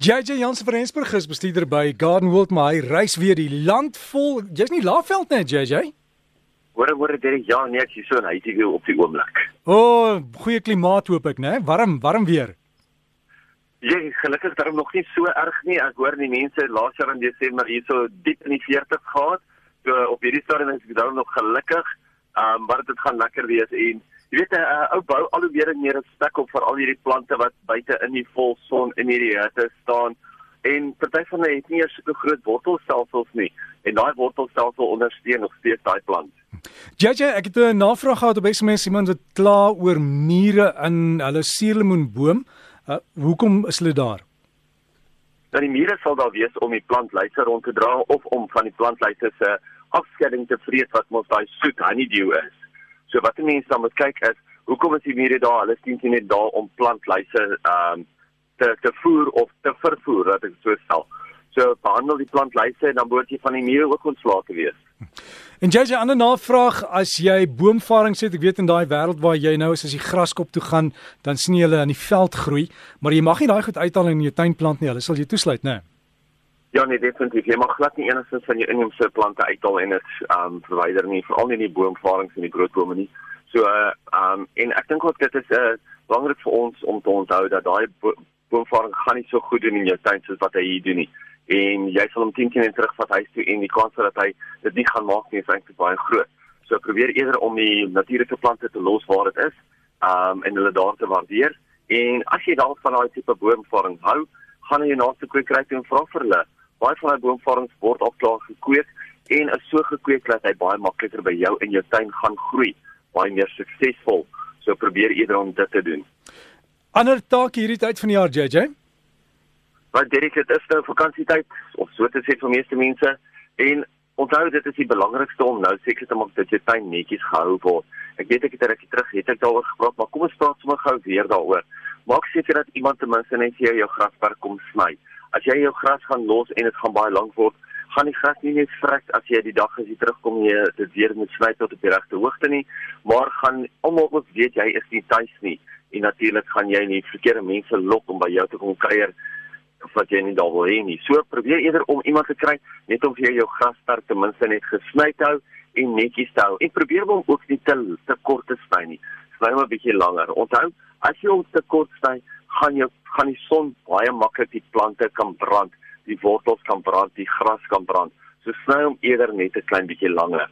JJ Jansen van Rensburg is bestuurder by Garden World, maar hy reis weer die land vol. Jy's nie Laagveld nie, JJ? Hoor hoor dit ja nee, ek is so hy is weer op die oomblik. O, oh, goeie klimaat hoop ek, né? Warm, warm weer. Ja, gelukkig daarom nog nie so erg nie. Ek hoor die mense laas jaar in Desember hierso diep in die 40 gehad. So op hierdie stadium is ek daarom nog gelukkig. Ehm um, maar dit gaan lekker wees en Jy weet 'n uh, ou bou al hoe meer en meer respek op vir al hierdie plante wat buite in die volson in hierdie hitte staan en party van hulle het nie eers so groot wortelstelsels nie en daai wortelstelsel ondersteun nog steeds daai plant. JJ, ek het 'n navraag gehad op SMS iemand wat kla oor mure in hulle suurlemoenboom. Uh, hoekom is hulle daar? Dat nou, die mure sal daar wees om die plantlyse rond te dra of om van die plantlyse se afskeiding te vreet wat mos daai soet honeydew is. So wat mense dan moet kyk is, hoekom is die mure daar? Hulle sien nie net daar om plantlyse ehm um, te te voer of te vervoer, wat ek so stel. So behandel die plantlyse en dan moet jy van die mure ook ontslae te wees. En jy ander navraag as jy boomvaring sê ek weet in daai wêreld waar jy nou is as jy graskop toe gaan dan sien jy hulle in die veld groei maar jy mag nie daai goed uithaal in jou tuin plant nie hulle sal jy toesluit nê nee? Ja nee definitief jy mag glad nie enigstens van jou inheemse plante uithaal en dit um verwyder nie veral nie die boomvarings en die broodbome nie. So uh um en ek dink ook dit is 'n uh, belangrik vir ons om te onthou dat daai bo boomvaring gaan nie so goed doen in jou tuin soos wat hy hier doen nie. En jy sal hom 10 keer terug vat huis toe en die kans dat hy dit nie gaan maak nie is eintlik baie groot. So probeer eerder om die natuurlike plante te los waar dit is um en hulle daar te waardeer. En as jy dalk van daai tipe boomvaring hou, gaan jy na 'n kwekery toe en vra vir hulle baie van daai boomvorms word al klaar gekweek en is so gekweek dat hy baie makliker by jou in jou tuin gaan groei, baie meer suksesvol. So probeer eerder om dit te doen. Ander taak hierdie tyd van die jaar JJ? Wat Derek dit is nou vakansietyd of so te sê vir meeste mense en onthou dit is die belangrikste om nou seker te maak dat jou tuin netjies gehou word. Ek weet ek het reg terug het ek daaroor gepraat, maar kom ons praat sommer gou weer daaroor. Maak seker dat iemand ten minste net vir jou jou grasperk kom sny as jy jou gras gaan los en dit gaan baie lank word, gaan die gras nie net vrek as jy die dag as jy terugkom jy dit weer moet sny tot op die regte hoogte nie, maar gaan almal ook weet jy is nie tuis nie en natuurlik gaan jy nie verkeerde mense lok om by jou te kom kuier of wat jy nie daar wil hê nie. So probeer eerder om iemand te kry net om vir jou grasperk ten minste net gesny te hou en netjies te hou. En probeer hom ook nie te te kort te sny nie. Sny hom 'n bietjie langer. Onthou, as jy hom te kort sny, gaan jou gaan die son baie maklik die plante kan brand, die wortels kan brand, die gras kan brand. So sny hom eerder net 'n klein bietjie langer.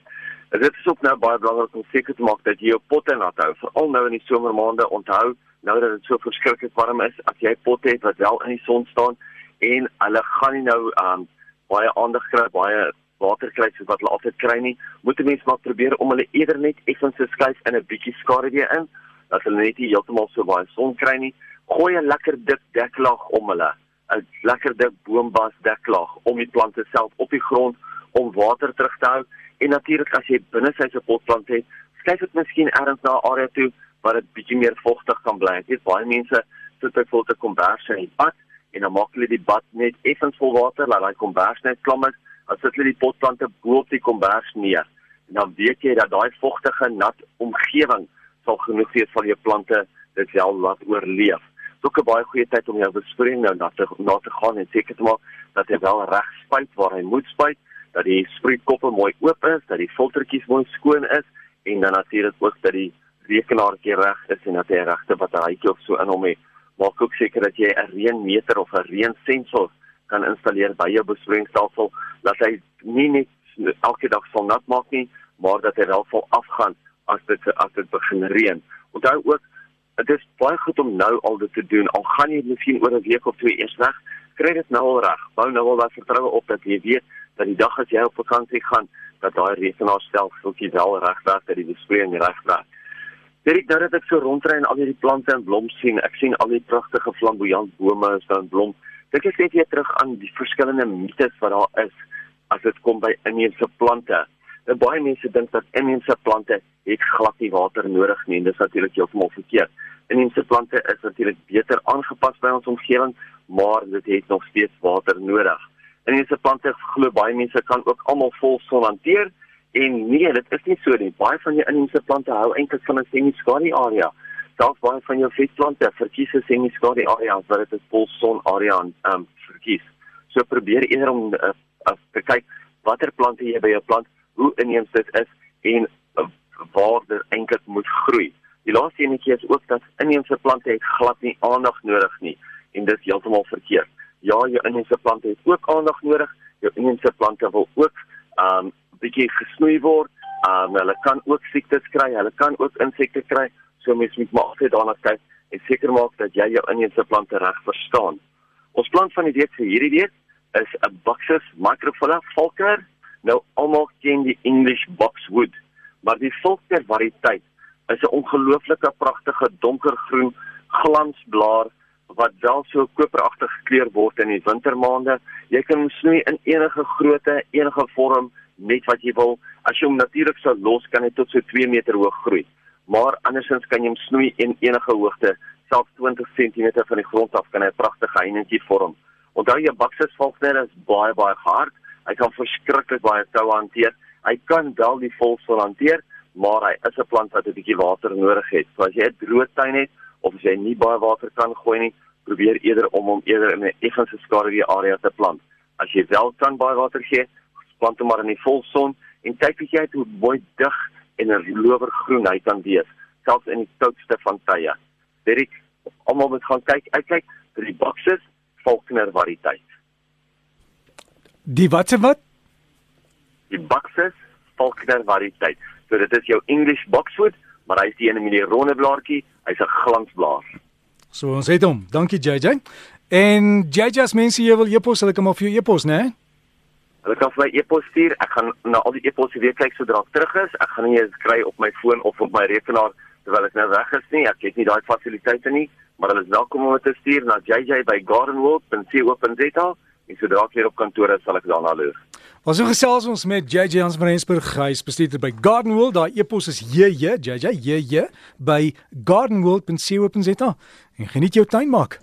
En dit is ook nou baie belangrik om seker te maak dat jy jou potte nat hou, veral nou in die somermaande. Onthou, nou dat dit so verskriklik warm is, as jy potte het wat wel in die son staan en hulle gaan nie nou um baie aandag kry, baie water kry soos wat hulle altyd kry nie, moet 'n mens maar probeer om hulle eerder net effens te skuif in 'n bietjie skaduwee in, dat hulle net nie heeltemal so baie son kry nie gooi 'n lekker dik deklaag om hulle, 'n lekker dik boombas deklaag om die plante self op die grond om water terug te hou en natuurlik as jy binne sy se potplant het, skuif dit miskien ergens na 'n area toe waar dit bietjie meer vogtig kan bly. Dit baie mense sit byvoorbeeld 'n kombers in die bad en dan maak hulle die bad net effens vol water, laat daai kombers net klam is, dan sit hulle die potplante bo op die kombers neer. En dan weet jy dat daai vogtige nat omgewing sal genoeg wees vir jou plante dit wel laat oorleef ook 'n baie goeie tyd om jou besproeiing nou na te na te gaan en seker te maak dat hy wel reg spuit waar hy moet spuit, dat die sproeikoppe mooi oop is, dat die filtertjies mooi skoon is en dan natuurlik ook dat die rekenaartjie reg is en dat hy regte batterytjie of so in hom het. Maak ook seker dat jy 'n reënmeter of 'n reënsensor kan installeer by jou besproeiingsstelsel dat hy nie net elke dag sal nat maak nie, maar dat hy wel vol afgaan as dit as dit begin reën. Onthou ook dit is baie goed om nou al dit te doen. Al gaan jy miskien oor 'n week of twee eers weg, kry dit nou al reg. Bou nou al daai vertroue op dat jy weet dat die dag as jy op vakansie gaan, dat daai rekenaarstelsel wel reg werk, dat die besproeiing reg werk. Dit nou dat ek so rondry en al hierdie plante en blom sien. Ek sien al die pragtige flamboyant bome is daar in blom. Dit is net weer terug aan die verskillende mites wat daar is as dit kom by inheemse plante. En baie mense dink dat inheemse plante het glad nie water nodig nie en dis natuurlik heeltemal verkeerd inheemse plante is natuurlik beter aangepas by ons omgewing, maar dit het nog steeds water nodig. Inheemse plante glo baie mense kan ook almal vol son hanteer en nee, dit is nie so nie. Baie van die inheemse plante hou eintlik van 'n semi-skadu area. selfs baie van jou vetplante verkies 'n semi-skadu area wat dit 'n volson area um verkies. So probeer eerder om uh, uh, te kyk watter plante jy by jou plant, hoe inheems dit is en waar dit eintlik moet groei. Die laaste enetjie is ook dat inheemse plante het glad nie aandag nodig nie en dit is heeltemal verkeerd. Ja, jou inheemse plante het ook aandag nodig. Jou inheemse plante wil ook um bietjie gesnoei word. Um hulle kan ook siektes kry, hulle kan ook insekte kry. So mens moet maar altyd daarna kyk en seker maak dat jy jou inheemse plante reg verstaan. Ons plant van die week vir hierdie week is 'n Buxus microphylla Falkner. Nou almal ken die English boxwood, maar die Falkner variëteit is 'n ongelooflike pragtige donkergroen glansblaar wat wel so koperagtig gekleur word in die wintermaande. Jy kan hom snoei in enige grootte, enige vorm, net wat jy wil. As jy hom natuurlik sou los, kan hy tot so 2 meter hoog groei. Maar andersins kan jy hom snoei in enige hoogte, selfs 20 cm van die grond af kan hy 'n pragtige heinetjie vorm. Onthou jy bakses valkner is baie baie hard. Hy kan verskriklik baie tou hanteer. Hy kan wel die volsol hanteer, maar hy is 'n plant wat 'n bietjie water nodig het. So as jy 'n droë tuin het of as jy nie baie water kan gooi nie, probeer eerder om hom eerder in 'n effense skaduwee area te plant. As jy wel kan baie water gee, plant hom maar in die volson en kyk of jy hoe mooi dig en 'n lowergroen hy kan wees, selfs in die koudste van tye. Derek, almal moet gaan kyk, uitkyk vir die boxes Faulkner variëteit. Die watse wat? Die boxes Faulkner variëteit. So dit is jou English boxwood, maar hy is die een met die ronde blaartjie, hy's 'n glansblaar. So ons het hom. Dankie JJ. En JJ as mense jy wil e-pos, hulle kan maar vir jou e-pos, né? Nee? Hulle kan vir my e-pos stuur. Ek gaan na al die e-posse weer kyk sodra ek terug is. Ek gaan nie eens kry op my foon of op my rekenaar terwyl ek nou weg is nie. Ek het nie daai fasiliteite nie, maar hulle is welkom om dit te stuur na jj@gardenworld.co.za en sodra ek weer op kantoor is, sal ek daarna loer. Ons het gesels ons met JJ Hans van Rensburg, hy is bestuurder by Gardenworld. Daai e-pos is JJ JJ JJ by gardenworld.co.za. En geniet jou tuin maak.